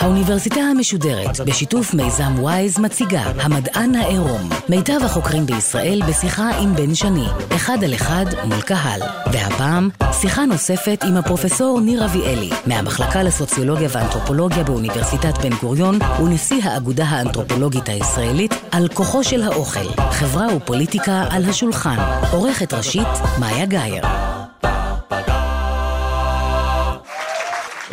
האוניברסיטה המשודרת, בשיתוף מיזם וויז, מציגה המדען העירום. מיטב החוקרים בישראל בשיחה עם בן שני, אחד על אחד מול קהל. והפעם, שיחה נוספת עם הפרופסור ניר אביאלי, מהמחלקה לסוציולוגיה ואנתרופולוגיה באוניברסיטת בן גוריון, ונשיא האגודה האנתרופולוגית הישראלית, על כוחו של האוכל, חברה ופוליטיקה על השולחן. עורכת ראשית, מאיה גאייר.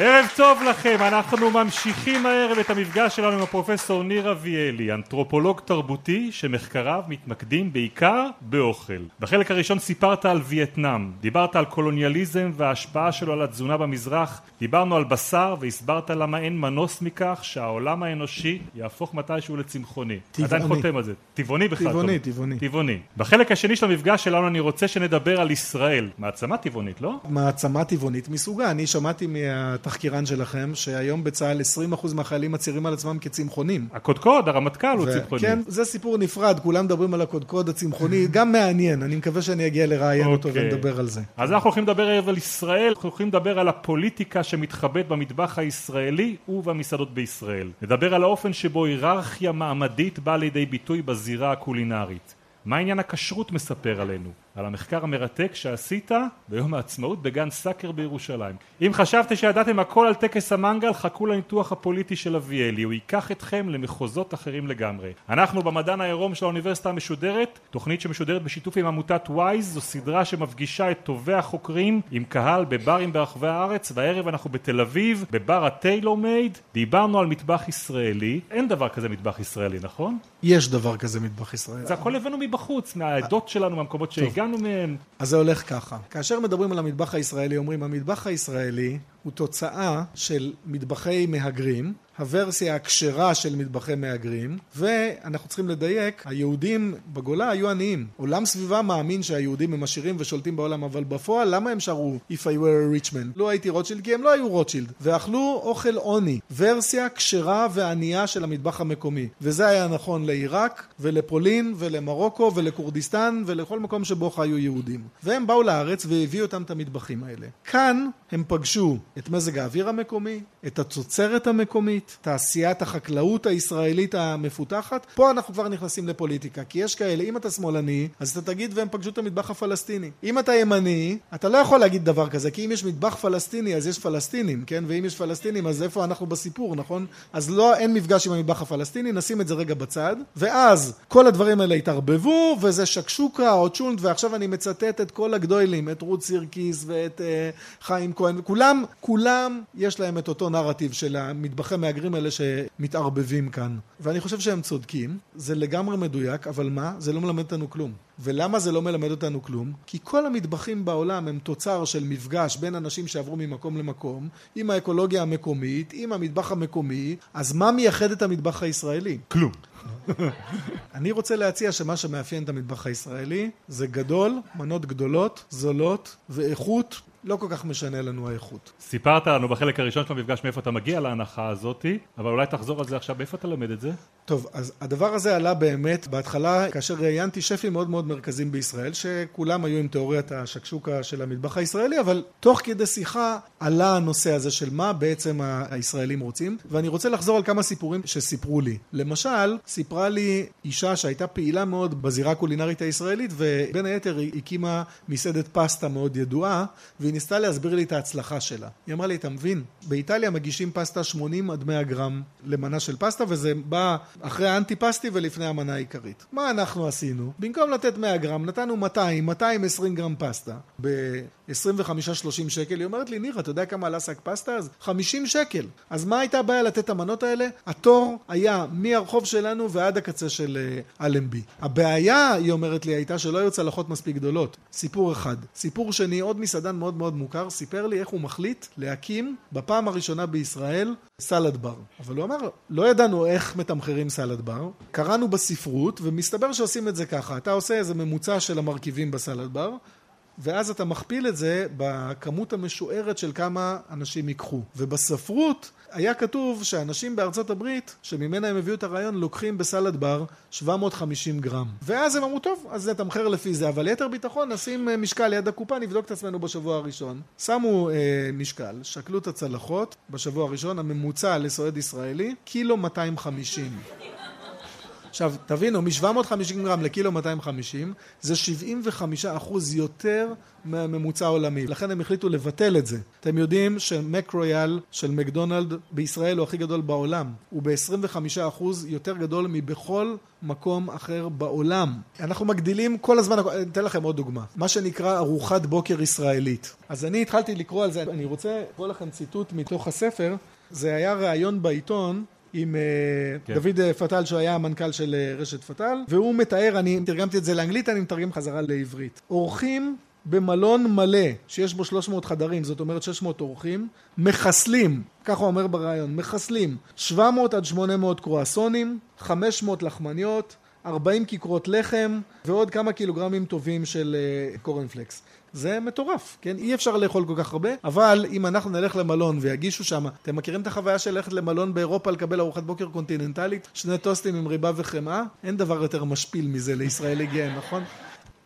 ערב טוב לכם, אנחנו ממשיכים הערב את המפגש שלנו עם הפרופסור ניר אביאלי, אנתרופולוג תרבותי שמחקריו מתמקדים בעיקר באוכל. בחלק הראשון סיפרת על וייטנאם, דיברת על קולוניאליזם וההשפעה שלו על התזונה במזרח, דיברנו על בשר והסברת למה אין מנוס מכך שהעולם האנושי יהפוך מתישהו לצמחוני. טבעוני. עדיין חותם על זה. טבעוני בכלל. טבעוני. טבעוני. טבעוני. בחלק השני של המפגש שלנו אני רוצה שנדבר על ישראל. מעצמה טבעונית, לא? מעצמה טבעונית מסוגה. אני שמעתי מהתחקירן שלכם שהיום בצה"ל 20% מהחיילים מצהירים על עצמם כצמחונים. הקודקוד, הרמטכ"ל הוא צמחוני. כן, זה סיפור נפרד, כולם מדברים על הקודקוד הצמחוני, גם מעניין, אני מקווה שאני אגיע לראיין אותו אוקיי. ונדבר על זה. אז אנחנו הולכים לדבר הערב על ישראל, אנחנו הולכים לדבר על הפוליטיקה שמתחבאת במטבח הישראלי ובמסעדות בישראל. נדבר על האופן שבו היררכיה מעמדית באה לידי ביטוי בזירה הקולינרית. מה עניין הכשרות מספר עלינו? על המחקר המרתק שעשית ביום העצמאות בגן סאקר בירושלים. אם חשבתם שידעתם הכל על טקס המנגל, חכו לניתוח הפוליטי של אביאלי, הוא ייקח אתכם למחוזות אחרים לגמרי. אנחנו במדען העירום של האוניברסיטה המשודרת, תוכנית שמשודרת בשיתוף עם עמותת וויז, זו סדרה שמפגישה את טובי החוקרים עם קהל בברים ברחבי הארץ, והערב אנחנו בתל אביב, בבר ה Tailor Made, דיברנו על מטבח ישראלי, אין דבר כזה מטבח ישראלי, נכון? יש דבר כזה מטבח ישראל. זה הכל הבאנו מבחוץ, מהעדות שלנו, מהמקומות שהגענו מהם. אז זה הולך ככה. כאשר מדברים על המטבח הישראלי, אומרים המטבח הישראלי הוא תוצאה של מטבחי מהגרים, הוורסיה הכשרה של מטבחי מהגרים, ואנחנו צריכים לדייק, היהודים בגולה היו עניים. עולם סביבה מאמין שהיהודים הם עשירים ושולטים בעולם, אבל בפועל למה הם שרו If I were a rich man? לא הייתי רוטשילד כי הם לא היו רוטשילד, ואכלו אוכל עוני, ורסיה כשרה וענייה של המטבח המקומי. וזה היה נכון לעיראק ולפולין ולמרוקו ולכורדיסטן ולכל מקום שבו חיו יהודים. והם באו לארץ והביאו אותם את המטבחים האלה. כאן הם פגשו את מזג האוויר המקומי, את התוצרת המקומית, תעשיית החקלאות הישראלית המפותחת. פה אנחנו כבר נכנסים לפוליטיקה, כי יש כאלה, אם אתה שמאלני, אז אתה תגיד והם פגשו את המטבח הפלסטיני. אם אתה ימני, אתה לא יכול להגיד דבר כזה, כי אם יש מטבח פלסטיני, אז יש פלסטינים, כן? ואם יש פלסטינים, אז איפה אנחנו בסיפור, נכון? אז לא, אין מפגש עם המטבח הפלסטיני, נשים את זה רגע בצד, ואז כל הדברים האלה התערבבו, וזה שקשוקה או צ'ונט, ועכשיו אני מצטט את כל הגדולים, את רות סירקיס ואת uh, חיים כהן, כולם, כולם יש להם את אותו נרטיב של המטבחי מהגרים האלה שמתערבבים כאן. ואני חושב שהם צודקים, זה לגמרי מדויק, אבל מה? זה לא מלמד אותנו כלום. ולמה זה לא מלמד אותנו כלום? כי כל המטבחים בעולם הם תוצר של מפגש בין אנשים שעברו ממקום למקום, עם האקולוגיה המקומית, עם המטבח המקומי, אז מה מייחד את המטבח הישראלי? כלום. אני רוצה להציע שמה שמאפיין את המטבח הישראלי זה גדול, מנות גדולות, זולות ואיכות לא כל כך משנה לנו האיכות. סיפרת לנו בחלק הראשון של המפגש מאיפה אתה מגיע להנחה הזאתי, אבל אולי תחזור על זה עכשיו, מאיפה אתה לומד את זה? טוב, אז הדבר הזה עלה באמת בהתחלה כאשר ראיינתי שפים מאוד מאוד מרכזיים בישראל, שכולם היו עם תיאוריית השקשוקה של המטבח הישראלי, אבל תוך כדי שיחה עלה הנושא הזה של מה בעצם הישראלים רוצים, ואני רוצה לחזור על כמה סיפורים שסיפרו לי. למשל, סיפרה לי אישה שהייתה פעילה מאוד בזירה הקולינרית הישראלית, ובין היתר היא הקימה מסעדת פסטה מאוד ידועה, והיא ניסתה להסביר לי את ההצלחה שלה. היא אמרה לי, אתה מבין, באיטליה מגישים פסטה 80 עד 100 גרם למנה של פסטה, וזה בא אחרי האנטי פסטי ולפני המנה העיקרית. מה אנחנו עשינו? במקום לתת 100 גרם, נתנו 200, 220 גרם פסטה. ב-25-30 שקל, היא אומרת לי, ניר, אתה יודע כמה עלה שק פסטה אז? 50 שקל. אז מה הייתה הבעיה לתת את המנות האלה? התור היה מהרחוב שלנו ועד הקצה של אה, אלנבי. הבעיה, היא אומרת לי, הייתה שלא היו צלחות מספיק גדולות. סיפור אחד. סיפור שני, עוד מסעדן מאוד מאוד מוכר, סיפר לי איך הוא מחליט להקים בפעם הראשונה בישראל סלד בר. אבל הוא אמר, לא ידענו איך מתמחרים סלד בר, קראנו בספרות, ומסתבר שעושים את זה ככה, אתה עושה איזה ממוצע של המרכיבים בסלד בר, ואז אתה מכפיל את זה בכמות המשוערת של כמה אנשים ייקחו. ובספרות היה כתוב שאנשים בארצות הברית, שממנה הם הביאו את הרעיון, לוקחים בסלד בר 750 גרם. ואז הם אמרו, טוב, אז נתמחר לפי זה, אבל ליתר ביטחון נשים אה, משקל ליד הקופה, נבדוק את עצמנו בשבוע הראשון. שמו אה, משקל, שקלו את הצלחות בשבוע הראשון, הממוצע לסועד ישראלי, קילו 250. עכשיו, תבינו, מ-750 גרם לקילו 250, זה 75 אחוז יותר מהממוצע העולמי. לכן הם החליטו לבטל את זה. אתם יודעים שמק רויאל של מקדונלד בישראל הוא הכי גדול בעולם. הוא ב-25 אחוז יותר גדול מבכל מקום אחר בעולם. אנחנו מגדילים כל הזמן, אני אתן לכם עוד דוגמה. מה שנקרא ארוחת בוקר ישראלית. אז אני התחלתי לקרוא על זה, אני רוצה לקרוא לכם ציטוט מתוך הספר. זה היה ראיון בעיתון עם אה, כן. דוד אה, פטל שהוא היה המנכ"ל של אה, רשת פטל והוא מתאר, אני תרגמתי את זה לאנגלית, אני מתרגם חזרה לעברית. אורחים במלון מלא שיש בו 300 חדרים, זאת אומרת 600 אורחים, מחסלים, ככה הוא אומר בריאיון, מחסלים 700 עד 800 קרואסונים, 500 לחמניות, 40 כיכרות לחם ועוד כמה קילוגרמים טובים של קורנפלקס. זה מטורף, כן? אי אפשר לאכול כל כך הרבה, אבל אם אנחנו נלך למלון ויגישו שם, אתם מכירים את החוויה של ללכת למלון באירופה לקבל ארוחת בוקר קונטיננטלית? שני טוסטים עם ריבה וחמאה? אין דבר יותר משפיל מזה לישראלי גאה, נכון?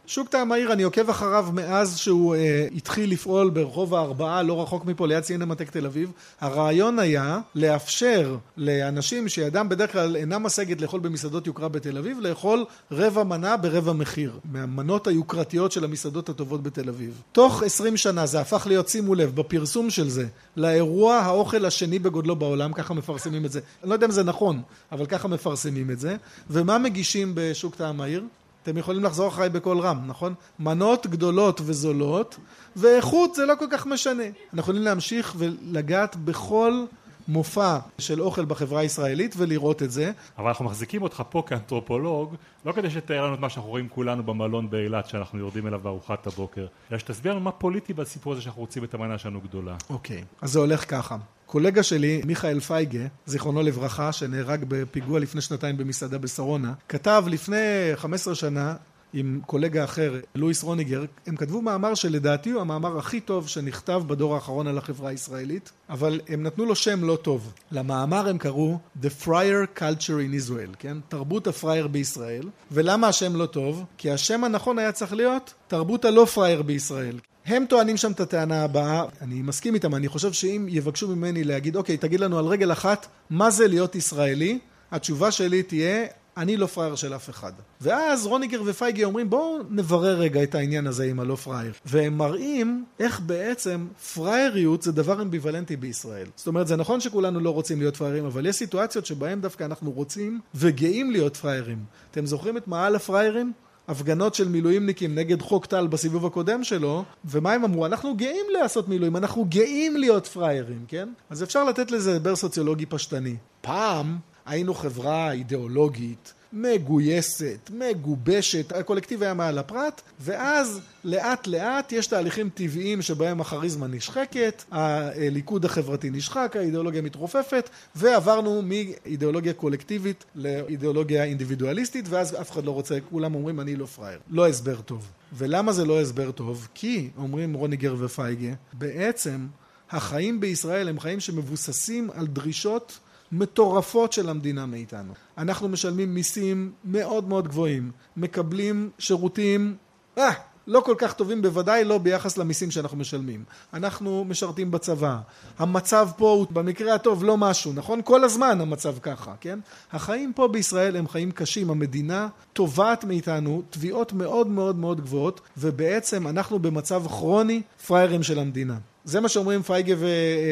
שוק טעם העיר, אני עוקב אחריו מאז שהוא אה, התחיל לפעול ברחוב הארבעה, לא רחוק מפה, ליד סינמטק תל אביב. הרעיון היה לאפשר לאנשים שידם בדרך כלל אינה משגת לאכול במסעדות יוקרה בתל אביב, לאכול רבע מנה ברבע מחיר, מהמנות היוקרתיות של המסעדות הטובות בתל אביב. תוך עשרים שנה זה הפך להיות, שימו לב, בפרסום של זה, לאירוע האוכל השני בגודלו בעולם, ככה מפרסמים את זה. אני לא יודע אם זה נכון, אבל ככה מפרסמים את זה. ומה מגישים בשוק טעם העיר? אתם יכולים לחזור אחריי בקול רם, נכון? מנות גדולות וזולות, ואיכות זה לא כל כך משנה. אנחנו יכולים להמשיך ולגעת בכל מופע של אוכל בחברה הישראלית ולראות את זה. אבל אנחנו מחזיקים אותך פה כאנתרופולוג, לא כדי שתאר לנו את מה שאנחנו רואים כולנו במלון באילת שאנחנו יורדים אליו בארוחת הבוקר, אלא שתסביר לנו מה פוליטי בסיפור הזה שאנחנו רוצים את המנה שלנו גדולה. אוקיי, okay. אז זה הולך ככה. קולגה שלי, מיכאל פייגה, זיכרונו לברכה, שנהרג בפיגוע לפני שנתיים במסעדה בשרונה, כתב לפני 15 שנה עם קולגה אחר, לואיס רוניגר, הם כתבו מאמר שלדעתי הוא המאמר הכי טוב שנכתב בדור האחרון על החברה הישראלית, אבל הם נתנו לו שם לא טוב. למאמר הם קראו The Freier Culture in Israel, כן? תרבות הפרייר בישראל. ולמה השם לא טוב? כי השם הנכון היה צריך להיות תרבות הלא פרייר בישראל. הם טוענים שם את הטענה הבאה, אני מסכים איתם, אני חושב שאם יבקשו ממני להגיד, אוקיי, תגיד לנו על רגל אחת, מה זה להיות ישראלי? התשובה שלי תהיה, אני לא פראייר של אף אחד. ואז רוניגר ופייגי אומרים בואו נברר רגע את העניין הזה עם הלא פראייר. והם מראים איך בעצם פראייריות זה דבר אמביוולנטי בישראל. זאת אומרת זה נכון שכולנו לא רוצים להיות פראיירים אבל יש סיטואציות שבהם דווקא אנחנו רוצים וגאים להיות פראיירים. אתם זוכרים את מעל הפראיירים? הפגנות של מילואימניקים נגד חוק טל בסיבוב הקודם שלו, ומה הם אמרו? אנחנו גאים לעשות מילואים, אנחנו גאים להיות פראיירים, כן? אז אפשר לתת לזה הסבר סוציולוגי פשטני. פעם היינו חברה אידיאולוגית, מגויסת, מגובשת, הקולקטיב היה מעל הפרט, ואז לאט לאט יש תהליכים טבעיים שבהם הכריזמה נשחקת, הליכוד החברתי נשחק, האידיאולוגיה מתרופפת, ועברנו מאידיאולוגיה קולקטיבית לאידיאולוגיה אינדיבידואליסטית, ואז אף אחד לא רוצה, כולם אומרים אני לא פראייר. לא הסבר טוב. ולמה זה לא הסבר טוב? כי, אומרים רוניגר ופייגה, בעצם החיים בישראל הם חיים שמבוססים על דרישות מטורפות של המדינה מאיתנו. אנחנו משלמים מיסים מאוד מאוד גבוהים, מקבלים שירותים, אה, לא כל כך טובים, בוודאי לא ביחס למיסים שאנחנו משלמים. אנחנו משרתים בצבא. המצב פה הוא במקרה הטוב לא משהו, נכון? כל הזמן המצב ככה, כן? החיים פה בישראל הם חיים קשים. המדינה תובעת מאיתנו תביעות מאוד מאוד מאוד גבוהות, ובעצם אנחנו במצב כרוני פראיירים של המדינה. זה מה שאומרים פייגה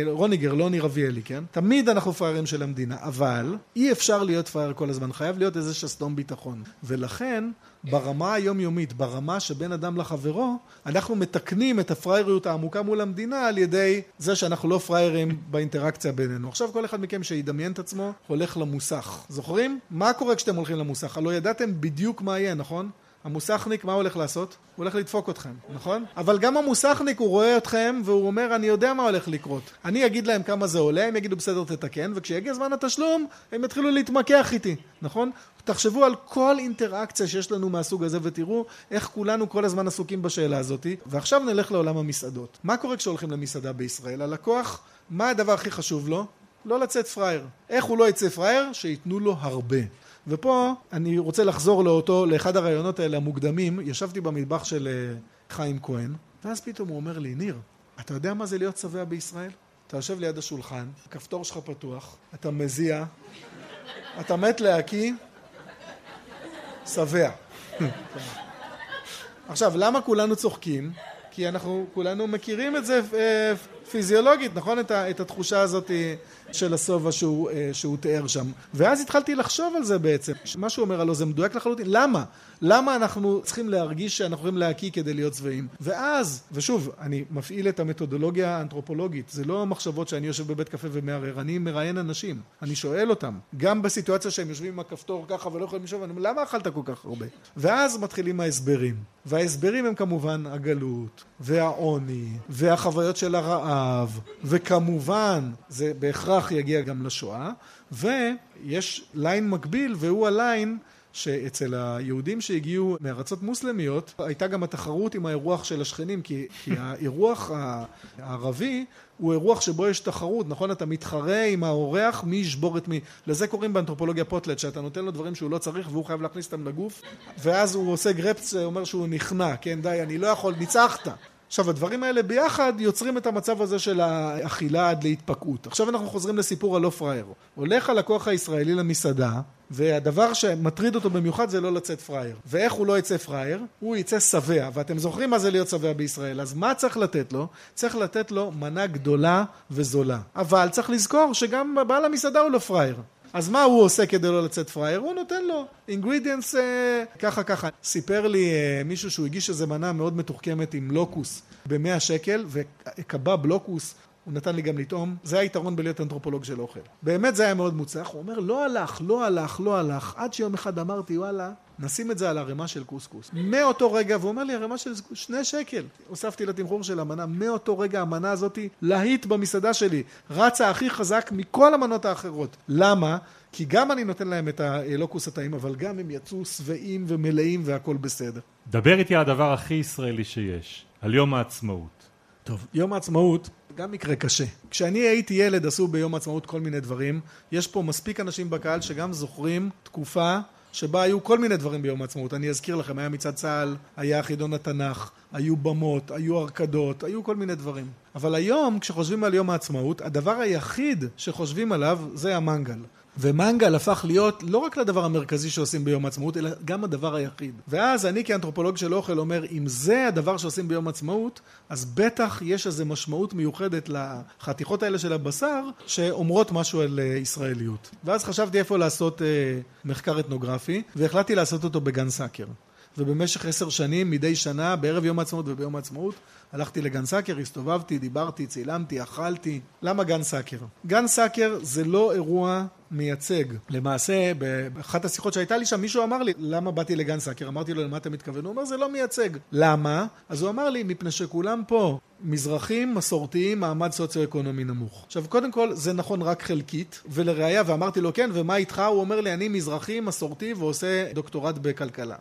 ורוניגר, לא ניר אביאלי, כן? תמיד אנחנו פראיירים של המדינה, אבל אי אפשר להיות פראייר כל הזמן, חייב להיות איזה שסתום ביטחון. ולכן, ברמה היומיומית, ברמה שבין אדם לחברו, אנחנו מתקנים את הפראייריות העמוקה מול המדינה על ידי זה שאנחנו לא פראיירים באינטראקציה בינינו. עכשיו כל אחד מכם שידמיין את עצמו, הולך למוסך. זוכרים? מה קורה כשאתם הולכים למוסך? הלא ידעתם בדיוק מה יהיה, נכון? המוסכניק, מה הוא הולך לעשות? הוא הולך לדפוק אתכם, נכון? אבל גם המוסכניק הוא רואה אתכם והוא אומר אני יודע מה הולך לקרות. אני אגיד להם כמה זה עולה, הם יגידו בסדר תתקן, וכשיגיע זמן התשלום הם יתחילו להתמקח איתי, נכון? תחשבו על כל אינטראקציה שיש לנו מהסוג הזה ותראו איך כולנו כל הזמן עסוקים בשאלה הזאתי. ועכשיו נלך לעולם המסעדות. מה קורה כשהולכים למסעדה בישראל? הלקוח, מה הדבר הכי חשוב לו? לא לצאת פראייר. איך הוא לא יצא פראייר? שייתנו לו הרבה. ופה אני רוצה לחזור לאותו, לאחד הרעיונות האלה המוקדמים, ישבתי במטבח של אה, חיים כהן, ואז פתאום הוא אומר לי, ניר, אתה יודע מה זה להיות שבע בישראל? אתה יושב ליד השולחן, הכפתור שלך פתוח, אתה מזיע, אתה מת להקיא, שבע. עכשיו, למה כולנו צוחקים? כי אנחנו כולנו מכירים את זה אה, פיזיולוגית, נכון? את, התחושה הזאת של השובע שהוא, אה, שהוא תיאר שם. ואז התחלתי לחשוב על זה בעצם. מה שהוא אומר הלוא זה מדויק לחלוטין. למה? למה אנחנו צריכים להרגיש שאנחנו יכולים להקיא כדי להיות שבעים? ואז, ושוב, אני מפעיל את המתודולוגיה האנתרופולוגית. זה לא מחשבות שאני יושב בבית קפה ומערער, אני מראיין אנשים. אני שואל אותם. גם בסיטואציה שהם יושבים עם הכפתור ככה ולא יכולים לשאול, אני אומר, למה אכלת כל כך הרבה? ואז מתחילים ההסברים. וההסברים הם כמובן הגלות, והעוני, והחוויות של הרעב, וכמובן, זה בהכרח יגיע גם לשואה, ויש ליין מקביל, והוא הליין שאצל היהודים שהגיעו מארצות מוסלמיות הייתה גם התחרות עם האירוח של השכנים כי, כי האירוח הערבי הוא אירוח שבו יש תחרות, נכון? אתה מתחרה עם האורח מי ישבור את מי. לזה קוראים באנתרופולוגיה פוטלט, שאתה נותן לו דברים שהוא לא צריך והוא חייב להכניס אותם לגוף ואז הוא עושה גרפץ, אומר שהוא נכנע, כן די, אני לא יכול, ניצחת. עכשיו הדברים האלה ביחד יוצרים את המצב הזה של האכילה עד להתפקעות. עכשיו אנחנו חוזרים לסיפור הלא פראייר. הולך הלקוח הישראלי למסעדה והדבר שמטריד אותו במיוחד זה לא לצאת פראייר. ואיך הוא לא יצא פראייר? הוא יצא שבע. ואתם זוכרים מה זה להיות שבע בישראל. אז מה צריך לתת לו? צריך לתת לו מנה גדולה וזולה. אבל צריך לזכור שגם בעל המסעדה הוא לא פראייר. אז מה הוא עושה כדי לא לצאת פראייר? הוא נותן לו אינגרידיאנס אה, ככה ככה. סיפר לי אה, מישהו שהוא הגיש איזה מנה מאוד מתוחכמת עם לוקוס במאה שקל וקבב לוקוס הוא נתן לי גם לטעום, זה היתרון בלהיות אנתרופולוג של אוכל. באמת זה היה מאוד מוצלח, הוא אומר לא הלך, לא הלך, לא הלך, עד שיום אחד אמרתי וואלה, נשים את זה על ערימה של קוסקוס. מאותו רגע, והוא אומר לי ערימה של שני שקל, הוספתי לתמחור של המנה, מאותו רגע המנה הזאתי להיט במסעדה שלי, רצה הכי חזק מכל המנות האחרות. למה? כי גם אני נותן להם את הלוקוס הטעים, אבל גם הם יצאו שבעים ומלאים והכל בסדר. דבר איתי על הדבר הכי ישראלי שיש, על יום העצמאות. טוב, יום העצמאות גם מקרה קשה. כשאני הייתי ילד עשו ביום העצמאות כל מיני דברים. יש פה מספיק אנשים בקהל שגם זוכרים תקופה שבה היו כל מיני דברים ביום העצמאות. אני אזכיר לכם, היה מצעד צה"ל, היה חידון התנ"ך, היו במות, היו הרקדות, היו כל מיני דברים. אבל היום, כשחושבים על יום העצמאות, הדבר היחיד שחושבים עליו זה המנגל. ומנגל הפך להיות לא רק לדבר המרכזי שעושים ביום העצמאות, אלא גם הדבר היחיד. ואז אני כאנתרופולוג של אוכל אומר, אם זה הדבר שעושים ביום העצמאות, אז בטח יש איזו משמעות מיוחדת לחתיכות האלה של הבשר, שאומרות משהו על אה, ישראליות. ואז חשבתי איפה לעשות אה, מחקר אתנוגרפי, והחלטתי לעשות אותו בגן סאקר. ובמשך עשר שנים, מדי שנה, בערב יום העצמאות וביום העצמאות, הלכתי לגן סאקר, הסתובבתי, דיברתי, צילמתי, אכלתי. למה גן סאקר? גן סאקר זה לא אירוע מייצג. למעשה, באחת השיחות שהייתה לי שם, מישהו אמר לי, למה באתי לגן סאקר? אמרתי לו, למה אתה מתכוון? הוא אומר, זה לא מייצג. למה? אז הוא אמר לי, מפני שכולם פה מזרחים, מסורתיים, מעמד סוציו-אקונומי נמוך. עכשיו, קודם כל, זה נכון רק חלקית, ולראיה, ואמרתי לו, כן, ומה איתך? הוא אומר לי, אני מזרחי, מסורתי, ועושה דוקטורט בכלכלה.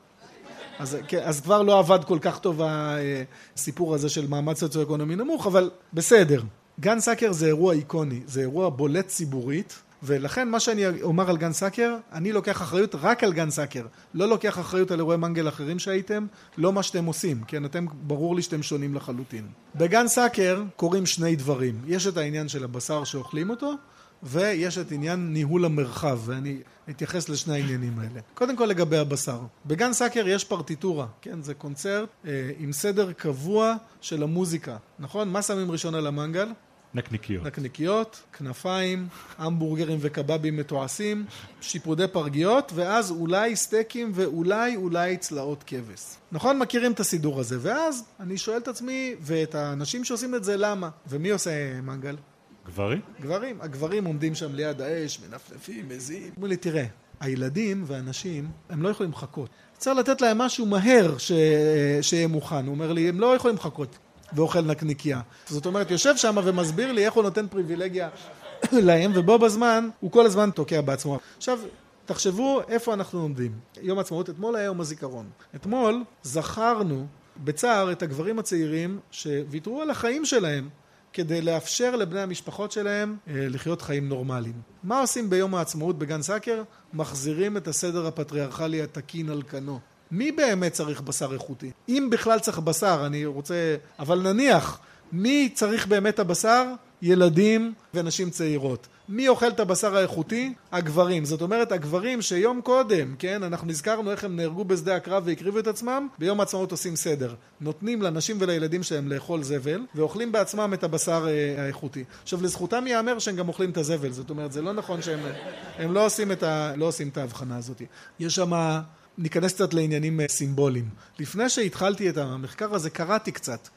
אז, כן, אז כבר לא עבד כל כך טוב הסיפור הזה של מעמד סוציו-אקונומי נמוך, אבל בסדר. גן סאקר זה אירוע איקוני, זה אירוע בולט ציבורית, ולכן מה שאני אומר על גן סאקר, אני לוקח אחריות רק על גן סאקר. לא לוקח אחריות על אירועי מנגל אחרים שהייתם, לא מה שאתם עושים, כן? אתם, ברור לי שאתם שונים לחלוטין. בגן סאקר קורים שני דברים. יש את העניין של הבשר שאוכלים אותו, ויש את עניין ניהול המרחב, ואני אתייחס לשני העניינים האלה. קודם כל לגבי הבשר. בגן סאקר יש פרטיטורה, כן? זה קונצרט אה, עם סדר קבוע של המוזיקה, נכון? מה שמים ראשון על המנגל? נקניקיות. נקניקיות, כנפיים, המבורגרים וקבבים מתועשים, שיפודי פרגיות, ואז אולי סטייקים ואולי אולי צלעות כבש. נכון? מכירים את הסידור הזה. ואז אני שואל את עצמי ואת האנשים שעושים את זה למה? ומי עושה מנגל? גברים? גברים. הגברים עומדים שם ליד האש, מנפנפים, מזיעים. אומרים לי, תראה, הילדים והנשים, הם לא יכולים לחכות. צריך לתת להם משהו מהר ש... שיהיה מוכן. הוא אומר לי, הם לא יכולים לחכות. ואוכל נקניקייה. זאת אומרת, יושב שם ומסביר לי איך הוא נותן פריבילגיה להם, ובו בזמן, הוא כל הזמן תוקע בעצמו. עכשיו, תחשבו איפה אנחנו עומדים. יום העצמאות, אתמול היה יום הזיכרון. אתמול זכרנו בצער את הגברים הצעירים שוויתרו על החיים שלהם כדי לאפשר לבני המשפחות שלהם לחיות חיים נורמליים. מה עושים ביום העצמאות בגן סאקר? מחזירים את הסדר הפטריארכלי התקין על כנו. מי באמת צריך בשר איכותי? אם בכלל צריך בשר, אני רוצה... אבל נניח, מי צריך באמת הבשר? ילדים ונשים צעירות. מי אוכל את הבשר האיכותי? הגברים. זאת אומרת, הגברים שיום קודם, כן, אנחנו נזכרנו איך הם נהרגו בשדה הקרב והקריבו את עצמם, ביום העצמאות עושים סדר. נותנים לנשים ולילדים שלהם לאכול זבל, ואוכלים בעצמם את הבשר האיכותי. עכשיו, לזכותם ייאמר שהם גם אוכלים את הזבל. זאת אומרת, זה לא נכון שהם הם לא עושים את, ה, לא עושים את ההבחנה הזאת. יש שם... ניכנס קצת לעניינים סימבוליים. לפני שהתחלתי את המחקר הזה, קראתי קצת.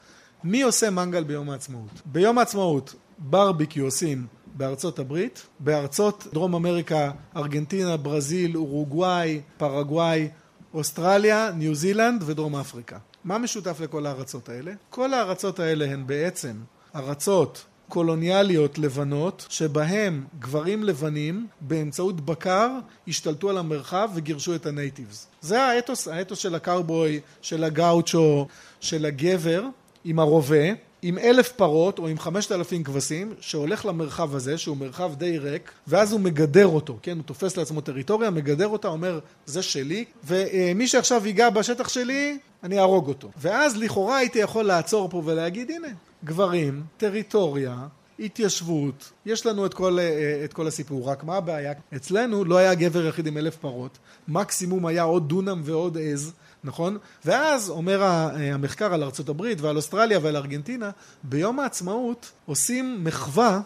מי עושה מנגל ביום העצמאות? ביום העצמאות ברביקיו עושים בארצות הברית, בארצות דרום אמריקה, ארגנטינה, ברזיל, אורוגוואי, פרגוואי, אוסטרליה, ניו זילנד ודרום אפריקה. מה משותף לכל הארצות האלה? כל הארצות האלה הן בעצם ארצות קולוניאליות לבנות, שבהם גברים לבנים באמצעות בקר השתלטו על המרחב וגירשו את ה natives. זה האתוס, האתוס של הקאובוי, של הגאוצ'ו, של הגבר עם הרובה, עם אלף פרות או עם חמשת אלפים כבשים, שהולך למרחב הזה, שהוא מרחב די ריק, ואז הוא מגדר אותו, כן? הוא תופס לעצמו טריטוריה, מגדר אותה, אומר, זה שלי, ומי שעכשיו ייגע בשטח שלי, אני אהרוג אותו. ואז לכאורה הייתי יכול לעצור פה ולהגיד, הנה, גברים, טריטוריה, התיישבות, יש לנו את כל, את כל הסיפור, רק מה הבעיה? אצלנו לא היה גבר יחיד עם אלף פרות, מקסימום היה עוד דונם ועוד עז, נכון? ואז אומר המחקר על ארצות הברית ועל אוסטרליה ועל ארגנטינה, ביום העצמאות עושים מחווה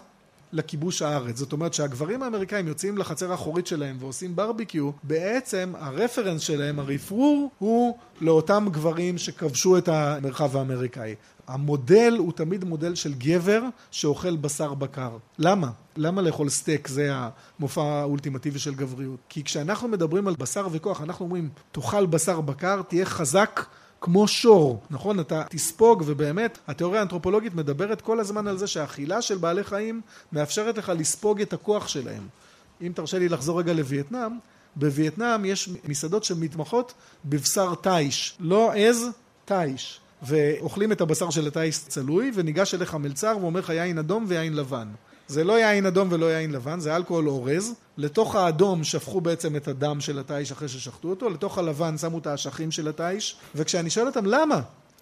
לכיבוש הארץ. זאת אומרת שהגברים האמריקאים יוצאים לחצר האחורית שלהם ועושים ברביקיו, בעצם הרפרנס שלהם, הרפרור, הוא לאותם גברים שכבשו את המרחב האמריקאי. המודל הוא תמיד מודל של גבר שאוכל בשר בקר. למה? למה לאכול סטייק זה המופע האולטימטיבי של גבריות? כי כשאנחנו מדברים על בשר וכוח, אנחנו אומרים, תאכל בשר בקר, תהיה חזק כמו שור, נכון? אתה תספוג, ובאמת, התיאוריה האנתרופולוגית מדברת כל הזמן על זה שהאכילה של בעלי חיים מאפשרת לך לספוג את הכוח שלהם. אם תרשה לי לחזור רגע לווייטנאם, בווייטנאם יש מסעדות שמתמחות בבשר תיש, לא עז, תיש. ואוכלים את הבשר של התיש צלוי, וניגש אליך מלצר ואומר לך יין אדום ויין לבן. זה לא יין אדום ולא יין לבן, זה אלכוהול אורז. לתוך האדום שפכו בעצם את הדם של התיש אחרי ששחטו אותו, לתוך הלבן שמו את האשכים של התיש, וכשאני שואל אותם למה?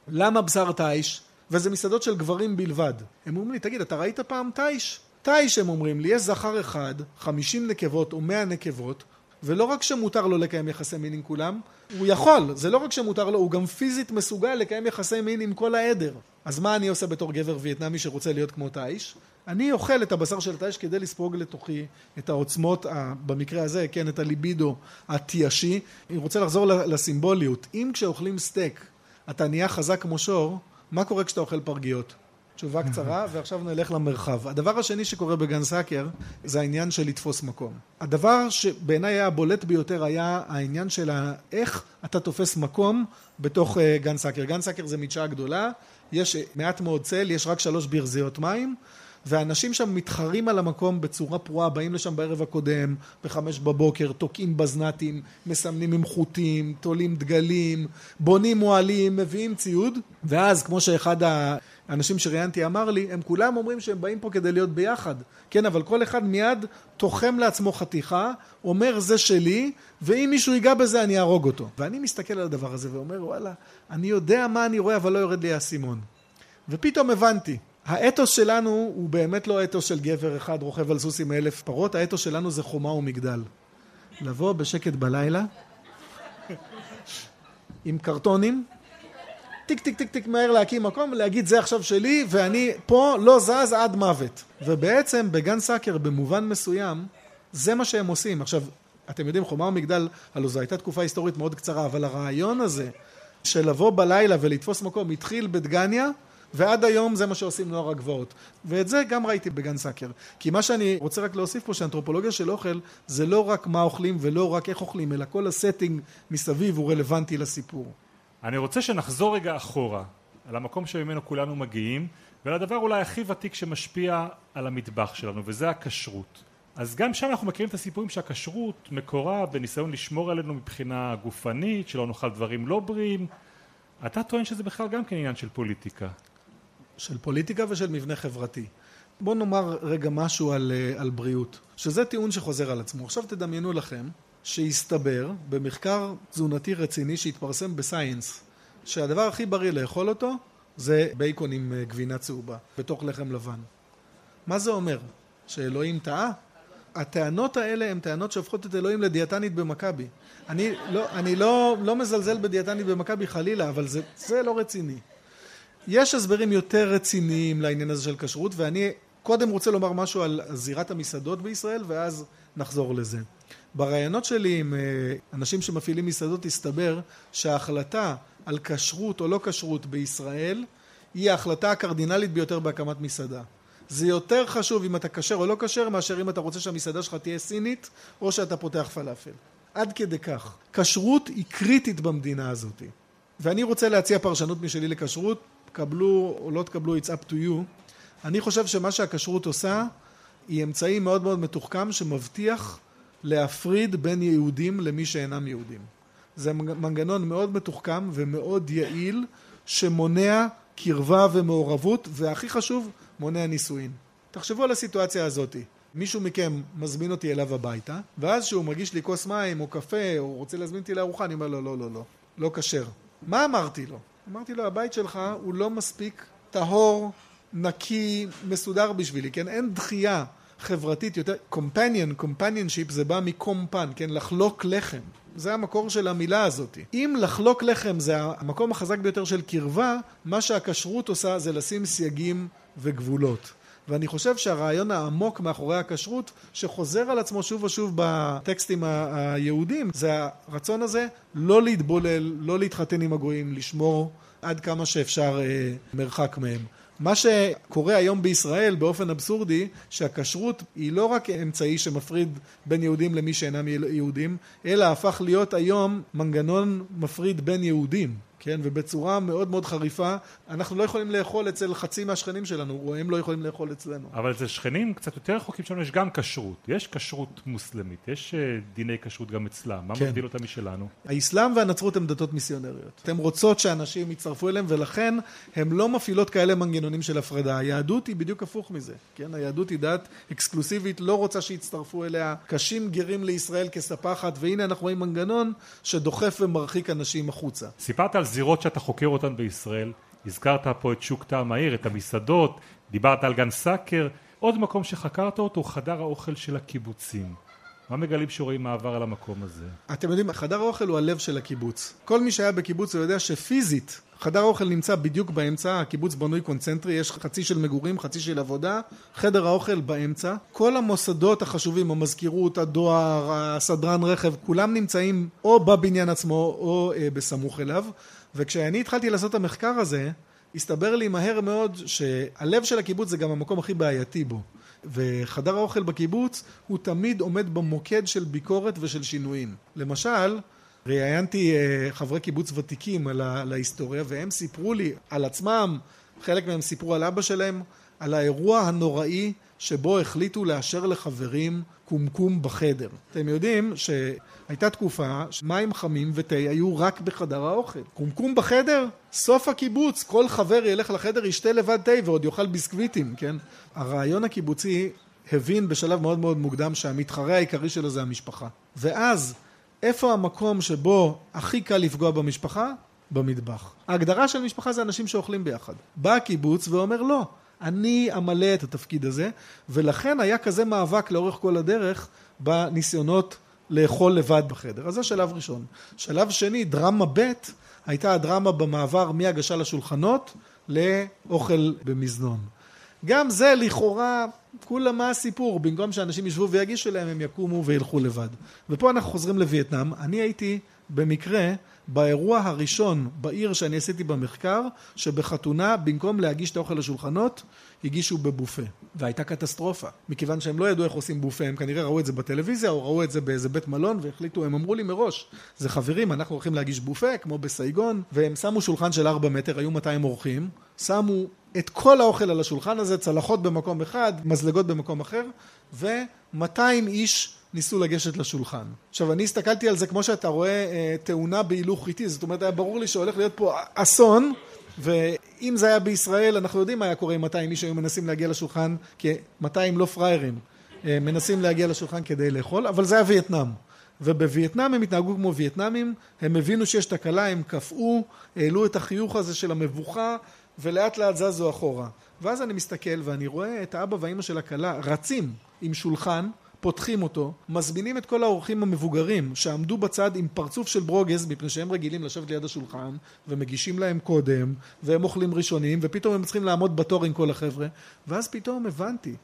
למה בשר תיש? וזה מסעדות של גברים בלבד. הם אומרים לי, תגיד, אתה ראית פעם תיש? תיש, הם אומרים לי, יש זכר אחד, חמישים נקבות או מאה נקבות, ולא רק שמותר לו לקיים יחסי מין עם כולם, הוא יכול, זה לא רק שמותר לו, הוא גם פיזית מסוגל לקיים יחסי מין עם כל העדר. אז מה אני עושה בתור גבר וייטנאמי שרוצה להיות כמו תיש? אני אוכל את הבשר של התיש כדי לספוג לתוכי את העוצמות, במקרה הזה, כן, את הליבידו התיישי. אני רוצה לחזור לסימבוליות. אם כשאוכלים סטייק אתה נהיה חזק כמו שור, מה קורה כשאתה אוכל פרגיות? תשובה קצרה, ועכשיו נלך למרחב. הדבר השני שקורה בגן סאקר זה העניין של לתפוס מקום. הדבר שבעיניי היה הבולט ביותר היה העניין של איך אתה תופס מקום בתוך גן סאקר. גן סאקר זה מדשאה גדולה, יש מעט מאוד צל, יש רק שלוש ברזיות מים, ואנשים שם מתחרים על המקום בצורה פרועה, באים לשם בערב הקודם, בחמש בבוקר, תוקעים בזנתים, מסמנים עם חוטים, תולים דגלים, בונים מועלים, מביאים ציוד, ואז כמו שאחד האנשים שראיינתי אמר לי, הם כולם אומרים שהם באים פה כדי להיות ביחד. כן, אבל כל אחד מיד תוחם לעצמו חתיכה, אומר זה שלי, ואם מישהו ייגע בזה אני אהרוג אותו. ואני מסתכל על הדבר הזה ואומר, וואלה, אני יודע מה אני רואה, אבל לא יורד לי האסימון. ופתאום הבנתי. האתוס שלנו הוא באמת לא אתוס של גבר אחד רוכב על סוס עם אלף פרות, האתוס שלנו זה חומה ומגדל. לבוא בשקט בלילה, עם קרטונים, טיק טיק טיק טיק מהר להקים מקום ולהגיד זה עכשיו שלי ואני פה לא זז עד מוות. ובעצם בגן סאקר במובן מסוים זה מה שהם עושים. עכשיו, אתם יודעים חומה ומגדל, הלוא זו הייתה תקופה היסטורית מאוד קצרה, אבל הרעיון הזה של לבוא בלילה ולתפוס מקום התחיל בדגניה ועד היום זה מה שעושים נוער הגבעות. ואת זה גם ראיתי בגן סאקר. כי מה שאני רוצה רק להוסיף פה, שאנתרופולוגיה של אוכל זה לא רק מה אוכלים ולא רק איך אוכלים, אלא כל הסטינג מסביב הוא רלוונטי לסיפור. אני רוצה שנחזור רגע אחורה, על המקום שממנו כולנו מגיעים, ולדבר אולי הכי ותיק שמשפיע על המטבח שלנו, וזה הכשרות. אז גם שם אנחנו מכירים את הסיפורים שהכשרות מקורה בניסיון לשמור עלינו מבחינה גופנית, שלא נאכל דברים לא בריאים. אתה טוען שזה בכלל גם כן עניין של פוליטיקה. של פוליטיקה ושל מבנה חברתי. בואו נאמר רגע משהו על, אה, על בריאות, שזה טיעון שחוזר על עצמו. עכשיו תדמיינו לכם שהסתבר במחקר תזונתי רציני שהתפרסם בסייאנס, שהדבר הכי בריא לאכול אותו זה בייקון עם אה, גבינה צהובה, בתוך לחם לבן. מה זה אומר? שאלוהים טעה? הטענות האלה הן טענות שהופכות את אלוהים לדיאטנית במכבי. אני לא, אני לא, לא מזלזל בדיאטנית במכבי חלילה, אבל זה, זה לא רציני. יש הסברים יותר רציניים לעניין הזה של כשרות, ואני קודם רוצה לומר משהו על זירת המסעדות בישראל, ואז נחזור לזה. ברעיונות שלי עם אה, אנשים שמפעילים מסעדות הסתבר שההחלטה על כשרות או לא כשרות בישראל היא ההחלטה הקרדינלית ביותר בהקמת מסעדה. זה יותר חשוב אם אתה כשר או לא כשר מאשר אם אתה רוצה שהמסעדה שלך תהיה סינית או שאתה פותח פלאפל. עד כדי כך. כשרות היא קריטית במדינה הזאת. ואני רוצה להציע פרשנות משלי לכשרות, קבלו או לא תקבלו, it's up to you. אני חושב שמה שהכשרות עושה היא אמצעי מאוד מאוד מתוחכם שמבטיח להפריד בין יהודים למי שאינם יהודים. זה מנגנון מאוד מתוחכם ומאוד יעיל שמונע קרבה ומעורבות והכי חשוב מונע נישואין. תחשבו על הסיטואציה הזאת. מישהו מכם מזמין אותי אליו הביתה ואז שהוא מגיש לי כוס מים או קפה או רוצה להזמין אותי לארוחה אני אומר לו לא לא לא לא כשר. מה אמרתי לו? אמרתי לו הבית שלך הוא לא מספיק טהור, נקי, מסודר בשבילי, כן? אין דחייה חברתית יותר, companion, companionship זה בא מקומפן, כן? לחלוק לחם. זה המקור של המילה הזאת. אם לחלוק לחם זה המקום החזק ביותר של קרבה, מה שהכשרות עושה זה לשים סייגים וגבולות. ואני חושב שהרעיון העמוק מאחורי הכשרות, שחוזר על עצמו שוב ושוב בטקסטים היהודים, זה הרצון הזה לא להתבולל, לא להתחתן עם הגויים, לשמור עד כמה שאפשר אה, מרחק מהם. מה שקורה היום בישראל באופן אבסורדי שהכשרות היא לא רק אמצעי שמפריד בין יהודים למי שאינם יהודים אלא הפך להיות היום מנגנון מפריד בין יהודים כן, ובצורה מאוד מאוד חריפה, אנחנו לא יכולים לאכול אצל חצי מהשכנים שלנו, או הם לא יכולים לאכול אצלנו. אבל אצל שכנים קצת יותר רחוקים שלנו יש גם כשרות, יש כשרות מוסלמית, יש אה, דיני כשרות גם אצלם, מה כן. מבדיל אותם משלנו? האסלאם והנצרות הן דתות מיסיונריות. הן רוצות שאנשים יצטרפו אליהם, ולכן הן לא מפעילות כאלה מנגנונים של הפרדה. היהדות היא בדיוק הפוך מזה, כן, היהדות היא דת אקסקלוסיבית, לא רוצה שיצטרפו אליה, קשים גרים לישראל כספחת, והנה אנחנו רואים מנגנון שדוחף ומרחיק אנשים החוצה. סיפרת על הזירות שאתה חוקר אותן בישראל, הזכרת פה את שוק טעם העיר, את המסעדות, דיברת על גן סאקר, עוד מקום שחקרת אותו חדר האוכל של הקיבוצים. מה מגלים שרואים מעבר על המקום הזה? אתם יודעים, חדר האוכל הוא הלב של הקיבוץ. כל מי שהיה בקיבוץ הוא יודע שפיזית חדר האוכל נמצא בדיוק באמצע, הקיבוץ בנוי קונצנטרי, יש חצי של מגורים, חצי של עבודה, חדר האוכל באמצע. כל המוסדות החשובים, המזכירות, הדואר, הסדרן רכב, כולם נמצאים או בבניין עצמו או אה, בסמוך אליו. וכשאני התחלתי לעשות את המחקר הזה, הסתבר לי מהר מאוד שהלב של הקיבוץ זה גם המקום הכי בעייתי בו. וחדר האוכל בקיבוץ הוא תמיד עומד במוקד של ביקורת ושל שינויים. למשל, ראיינתי אה, חברי קיבוץ ותיקים על ההיסטוריה והם סיפרו לי על עצמם, חלק מהם סיפרו על אבא שלהם, על האירוע הנוראי שבו החליטו לאשר לחברים קומקום בחדר. אתם יודעים שהייתה תקופה שמים חמים ותה היו רק בחדר האוכל. קומקום בחדר? סוף הקיבוץ, כל חבר ילך לחדר, ישתה לבד תה ועוד יאכל ביסקוויטים, כן? הרעיון הקיבוצי הבין בשלב מאוד מאוד מוקדם שהמתחרה העיקרי שלו זה המשפחה. ואז, איפה המקום שבו הכי קל לפגוע במשפחה? במטבח. ההגדרה של משפחה זה אנשים שאוכלים ביחד. בא הקיבוץ ואומר לא. אני אמלא את התפקיד הזה, ולכן היה כזה מאבק לאורך כל הדרך בניסיונות לאכול לבד בחדר. אז זה שלב ראשון. שלב שני, דרמה ב', הייתה הדרמה במעבר מהגשה לשולחנות לאוכל במזנון. גם זה לכאורה, כולה מה הסיפור? במקום שאנשים ישבו ויגישו להם, הם יקומו וילכו לבד. ופה אנחנו חוזרים לווייטנאם. אני הייתי במקרה באירוע הראשון בעיר שאני עשיתי במחקר, שבחתונה, במקום להגיש את האוכל לשולחנות, הגישו בבופה. והייתה קטסטרופה. מכיוון שהם לא ידעו איך עושים בופה, הם כנראה ראו את זה בטלוויזיה, או ראו את זה באיזה בית מלון, והחליטו, הם אמרו לי מראש, זה חברים, אנחנו הולכים להגיש בופה, כמו בסייגון, והם שמו שולחן של ארבע מטר, היו 200 אורחים, שמו את כל האוכל על השולחן הזה, צלחות במקום אחד, מזלגות במקום אחר, ו-200 איש ניסו לגשת לשולחן. עכשיו אני הסתכלתי על זה כמו שאתה רואה אה, תאונה בהילוך איטי, זאת אומרת היה ברור לי שהולך להיות פה אסון ואם זה היה בישראל אנחנו יודעים מה היה קורה אם 200 איש היו מנסים להגיע לשולחן כי 200 לא פראיירים אה, מנסים להגיע לשולחן כדי לאכול אבל זה היה וייטנאם ובווייטנאם הם התנהגו כמו וייטנאמים הם הבינו שיש תקלה הם קפאו העלו את החיוך הזה של המבוכה ולאט לאט זזו אחורה ואז אני מסתכל ואני רואה את האבא והאימא של הכלה רצים עם שולחן פותחים אותו, מזמינים את כל האורחים המבוגרים שעמדו בצד עם פרצוף של ברוגז מפני שהם רגילים לשבת ליד השולחן ומגישים להם קודם והם אוכלים ראשונים ופתאום הם צריכים לעמוד בתור עם כל החבר'ה ואז פתאום הבנתי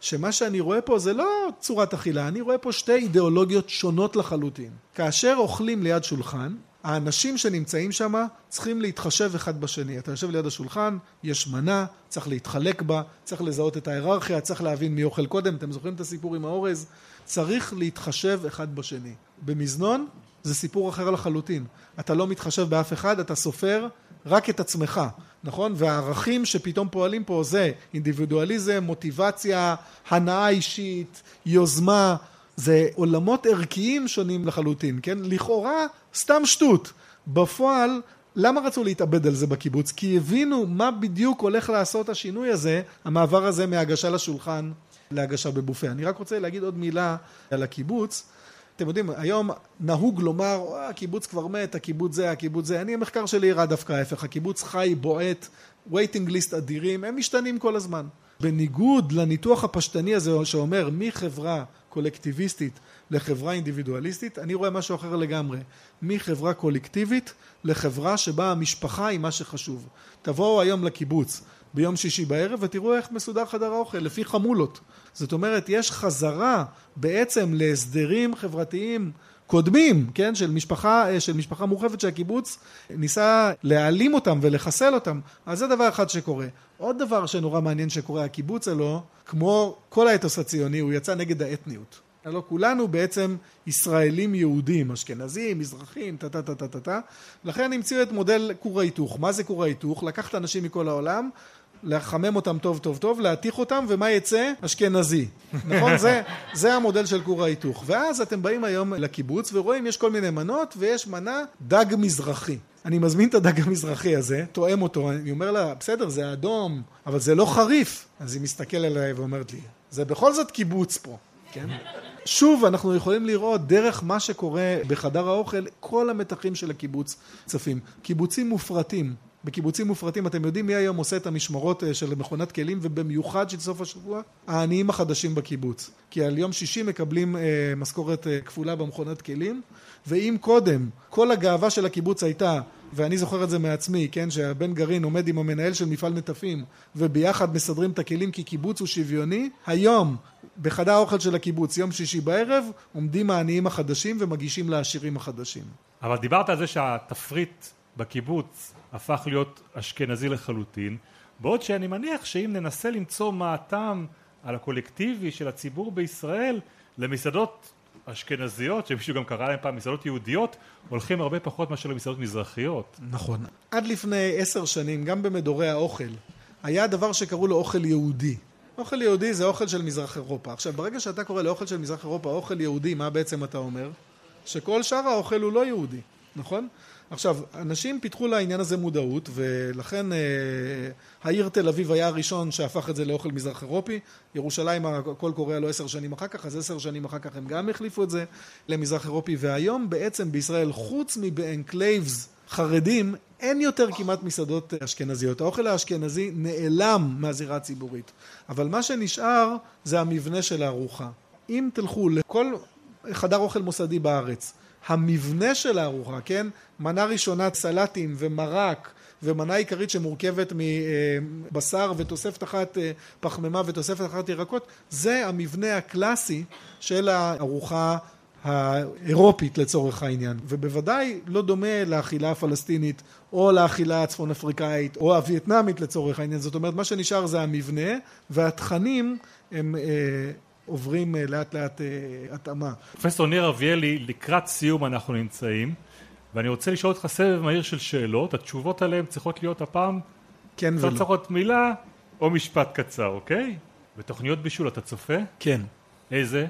שמה שאני רואה פה זה לא צורת אכילה, אני רואה פה שתי אידיאולוגיות שונות לחלוטין. כאשר אוכלים ליד שולחן האנשים שנמצאים שם צריכים להתחשב אחד בשני. אתה יושב ליד השולחן, יש מנה, צריך להתחלק בה, צריך לזהות את ההיררכיה, צריך להבין מי אוכל קודם, אתם זוכרים את הסיפור עם האורז? צריך להתחשב אחד בשני. במזנון זה סיפור אחר לחלוטין. אתה לא מתחשב באף אחד, אתה סופר רק את עצמך, נכון? והערכים שפתאום פועלים פה זה אינדיבידואליזם, מוטיבציה, הנאה אישית, יוזמה, זה עולמות ערכיים שונים לחלוטין, כן? לכאורה סתם שטות. בפועל, למה רצו להתאבד על זה בקיבוץ? כי הבינו מה בדיוק הולך לעשות השינוי הזה, המעבר הזה מהגשה לשולחן להגשה בבופה. אני רק רוצה להגיד עוד מילה על הקיבוץ. אתם יודעים, היום נהוג לומר, הקיבוץ כבר מת, הקיבוץ זה, הקיבוץ זה. אני, המחקר שלי הראה דווקא ההפך, הקיבוץ חי, בועט, waiting list אדירים, הם משתנים כל הזמן. בניגוד לניתוח הפשטני הזה שאומר מחברה קולקטיביסטית לחברה אינדיבידואליסטית, אני רואה משהו אחר לגמרי. מחברה קולקטיבית לחברה שבה המשפחה היא מה שחשוב. תבואו היום לקיבוץ ביום שישי בערב ותראו איך מסודר חדר האוכל, לפי חמולות. זאת אומרת, יש חזרה בעצם להסדרים חברתיים קודמים, כן, של משפחה, של משפחה מורחבת שהקיבוץ ניסה להעלים אותם ולחסל אותם. אז זה דבר אחד שקורה. עוד דבר שנורא מעניין שקורה, הקיבוץ הלא, כמו כל האתוס הציוני, הוא יצא נגד האתניות. הלא כולנו בעצם ישראלים יהודים, אשכנזים, מזרחים, טה טה טה טה טה טה. לכן המציאו את מודל כור ההיתוך. מה זה כור ההיתוך? לקחת אנשים מכל העולם, לחמם אותם טוב טוב טוב, להתיך אותם, ומה יצא? אשכנזי. נכון? זה, זה המודל של כור ההיתוך. ואז אתם באים היום לקיבוץ ורואים יש כל מיני מנות, ויש מנה דג מזרחי. אני מזמין את הדג המזרחי הזה, תואם אותו, אני אומר לה, בסדר, זה אדום, אבל זה לא חריף. אז היא מסתכלת עליי ואומרת לי, זה בכל זאת קיבוץ פה, כן? שוב, אנחנו יכולים לראות דרך מה שקורה בחדר האוכל, כל המתחים של הקיבוץ צפים. קיבוצים מופרטים. בקיבוצים מופרטים, אתם יודעים מי היום עושה את המשמרות אה, של מכונת כלים, ובמיוחד של סוף השבוע? העניים החדשים בקיבוץ. כי על יום שישי מקבלים אה, משכורת אה, כפולה במכונת כלים, ואם קודם כל הגאווה של הקיבוץ הייתה, ואני זוכר את זה מעצמי, כן, שהבן גרעין עומד עם המנהל של מפעל נטפים, וביחד מסדרים את הכלים כי קיבוץ הוא שוויוני, היום בחדר האוכל של הקיבוץ, יום שישי בערב, עומדים העניים החדשים ומגישים לעשירים החדשים. אבל דיברת על זה שהתפריט בקיבוץ הפך להיות אשכנזי לחלוטין, בעוד שאני מניח שאם ננסה למצוא מה הטעם על הקולקטיבי של הציבור בישראל למסעדות אשכנזיות, שמישהו גם קרא להם פעם מסעדות יהודיות, הולכים הרבה פחות מאשר למסעדות מזרחיות. נכון. עד לפני עשר שנים, גם במדורי האוכל, היה דבר שקראו לו אוכל יהודי. אוכל יהודי זה אוכל של מזרח אירופה. עכשיו, ברגע שאתה קורא לאוכל של מזרח אירופה אוכל יהודי, מה בעצם אתה אומר? שכל שאר האוכל הוא לא יהודי, נכון? עכשיו, אנשים פיתחו לעניין הזה מודעות, ולכן אה, העיר תל אביב היה הראשון שהפך את זה לאוכל מזרח אירופי. ירושלים, הכל קורה לו עשר שנים אחר כך, אז עשר שנים אחר כך הם גם החליפו את זה למזרח אירופי. והיום בעצם בישראל, חוץ מבאנקלבים חרדים, אין יותר כמעט מסעדות אשכנזיות. האוכל האשכנזי נעלם מהזירה הציבורית. אבל מה שנשאר זה המבנה של הארוחה. אם תלכו לכל חדר אוכל מוסדי בארץ, המבנה של הארוחה, כן? מנה ראשונה סלטים ומרק ומנה עיקרית שמורכבת מבשר ותוספת אחת פחמימה ותוספת אחת ירקות, זה המבנה הקלאסי של הארוחה האירופית לצורך העניין, ובוודאי לא דומה לאכילה הפלסטינית או לאכילה הצפון אפריקאית או הווייטנאמית לצורך העניין, זאת אומרת מה שנשאר זה המבנה והתכנים הם אה, עוברים אה, לאט לאט אה, התאמה. פרופסור ניר אביאלי, לקראת סיום אנחנו נמצאים ואני רוצה לשאול אותך סבב מהיר של שאלות, התשובות עליהן צריכות להיות הפעם כן ולא. צריכות מילה או משפט קצר, אוקיי? בתוכניות בישול אתה צופה? כן. איזה?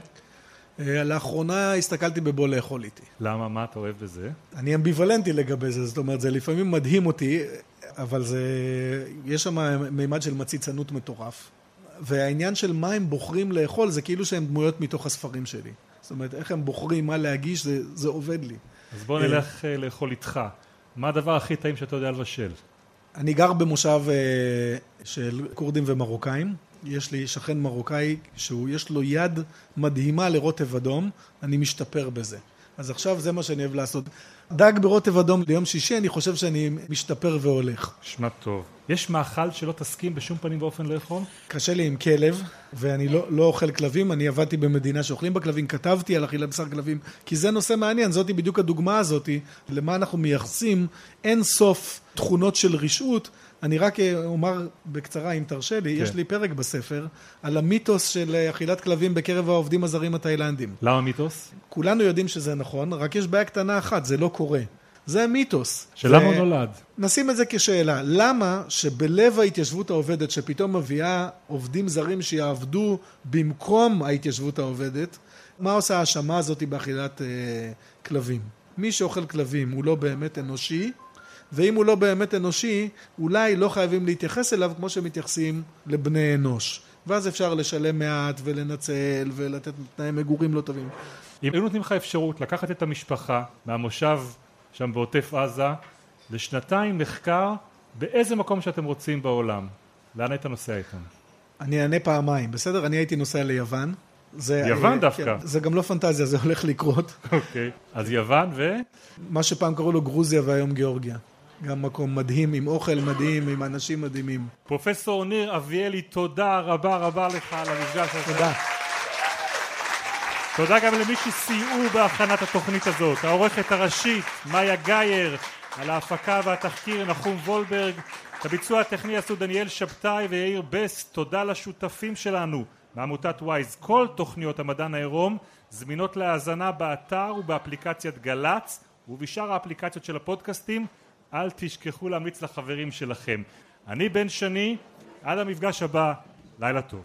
אה, לאחרונה הסתכלתי בבוא לאכול איתי. למה? מה אתה אוהב בזה? אני אמביוולנטי לגבי זה, זאת אומרת, זה לפעמים מדהים אותי, אבל זה... יש שם מימד של מציצנות מטורף. והעניין של מה הם בוחרים לאכול, זה כאילו שהם דמויות מתוך הספרים שלי. זאת אומרת, איך הם בוחרים מה להגיש, זה, זה עובד לי. אז בוא נלך אה, לאכול איתך. מה הדבר הכי טעים שאתה יודע לבשל? אני גר במושב אה, של כורדים ומרוקאים. יש לי שכן מרוקאי שיש לו יד מדהימה לרוטב אדום, אני משתפר בזה. אז עכשיו זה מה שאני אוהב לעשות. דג ברוטב אדום ליום שישי, אני חושב שאני משתפר והולך. נשמע טוב. יש מאכל שלא תסכים בשום פנים ואופן לאכול? קשה לי עם כלב, ואני לא, לא אוכל כלבים, אני עבדתי במדינה שאוכלים בכלבים, כתבתי על אכילת בשר כלבים, כי זה נושא מעניין, זאתי בדיוק הדוגמה הזאתי, למה אנחנו מייחסים אין סוף תכונות של רשעות. אני רק אומר בקצרה, אם תרשה לי, כן. יש לי פרק בספר על המיתוס של אכילת כלבים בקרב העובדים הזרים התאילנדים. למה מיתוס? כולנו יודעים שזה נכון, רק יש בעיה קטנה אחת, זה לא קורה. זה מיתוס. שלמה הוא נולד? נשים את זה כשאלה. למה שבלב ההתיישבות העובדת, שפתאום מביאה עובדים זרים שיעבדו במקום ההתיישבות העובדת, מה עושה ההאשמה הזאת באכילת אה, כלבים? מי שאוכל כלבים הוא לא באמת אנושי, ואם הוא לא באמת אנושי, אולי לא חייבים להתייחס אליו כמו שמתייחסים לבני אנוש. ואז אפשר לשלם מעט ולנצל ולתת תנאי מגורים לא טובים. אם היו נותנים לך אפשרות לקחת את המשפחה מהמושב שם בעוטף עזה לשנתיים מחקר באיזה מקום שאתם רוצים בעולם, לאן היית נוסע איתם? אני אענה פעמיים, בסדר? אני הייתי נוסע ליוון. זה, יוון דווקא. כן, זה גם לא פנטזיה, זה הולך לקרות. אוקיי, אז יוון ו? מה שפעם קראו לו גרוזיה והיום גיאורגיה. גם מקום מדהים, עם אוכל מדהים, עם אנשים מדהימים. פרופסור ניר אביאלי, תודה רבה רבה לך על המפגש הזה. תודה. תודה גם למי שסייעו בהכנת התוכנית הזאת, העורכת הראשית, מאיה גייר, על ההפקה והתחקיר, נחום וולברג, את הביצוע הטכני עשו דניאל שבתאי ויאיר בסט, תודה לשותפים שלנו מעמותת וויז. כל תוכניות המדען העירום זמינות להאזנה באתר ובאפליקציית גל"צ ובשאר האפליקציות של הפודקאסטים. אל תשכחו להמליץ לחברים שלכם. אני בן שני, עד המפגש הבא, לילה טוב.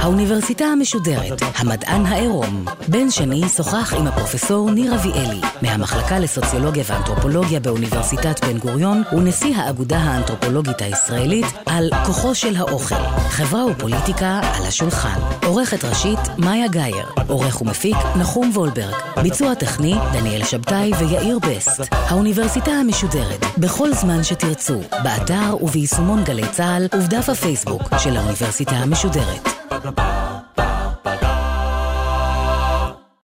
האוניברסיטה המשודרת, המדען העירום. בן שני שוחח עם הפרופסור ניר אביאלי, מהמחלקה לסוציולוגיה ואנתרופולוגיה באוניברסיטת בן גוריון ונשיא האגודה האנתרופולוגית הישראלית על כוחו של האוכל, חברה ופוליטיקה על השולחן. עורכת ראשית, מאיה גאייר. עורך ומפיק, נחום וולברג. ביצוע טכני, דניאל שבתאי ויאיר בסט. האוניברסיטה המשודרת, בכל זמן שתרצו, באתר וביישומון גלי צה"ל ובדף הפייסבוק של האוניברסיטה המשודרת. ba ba.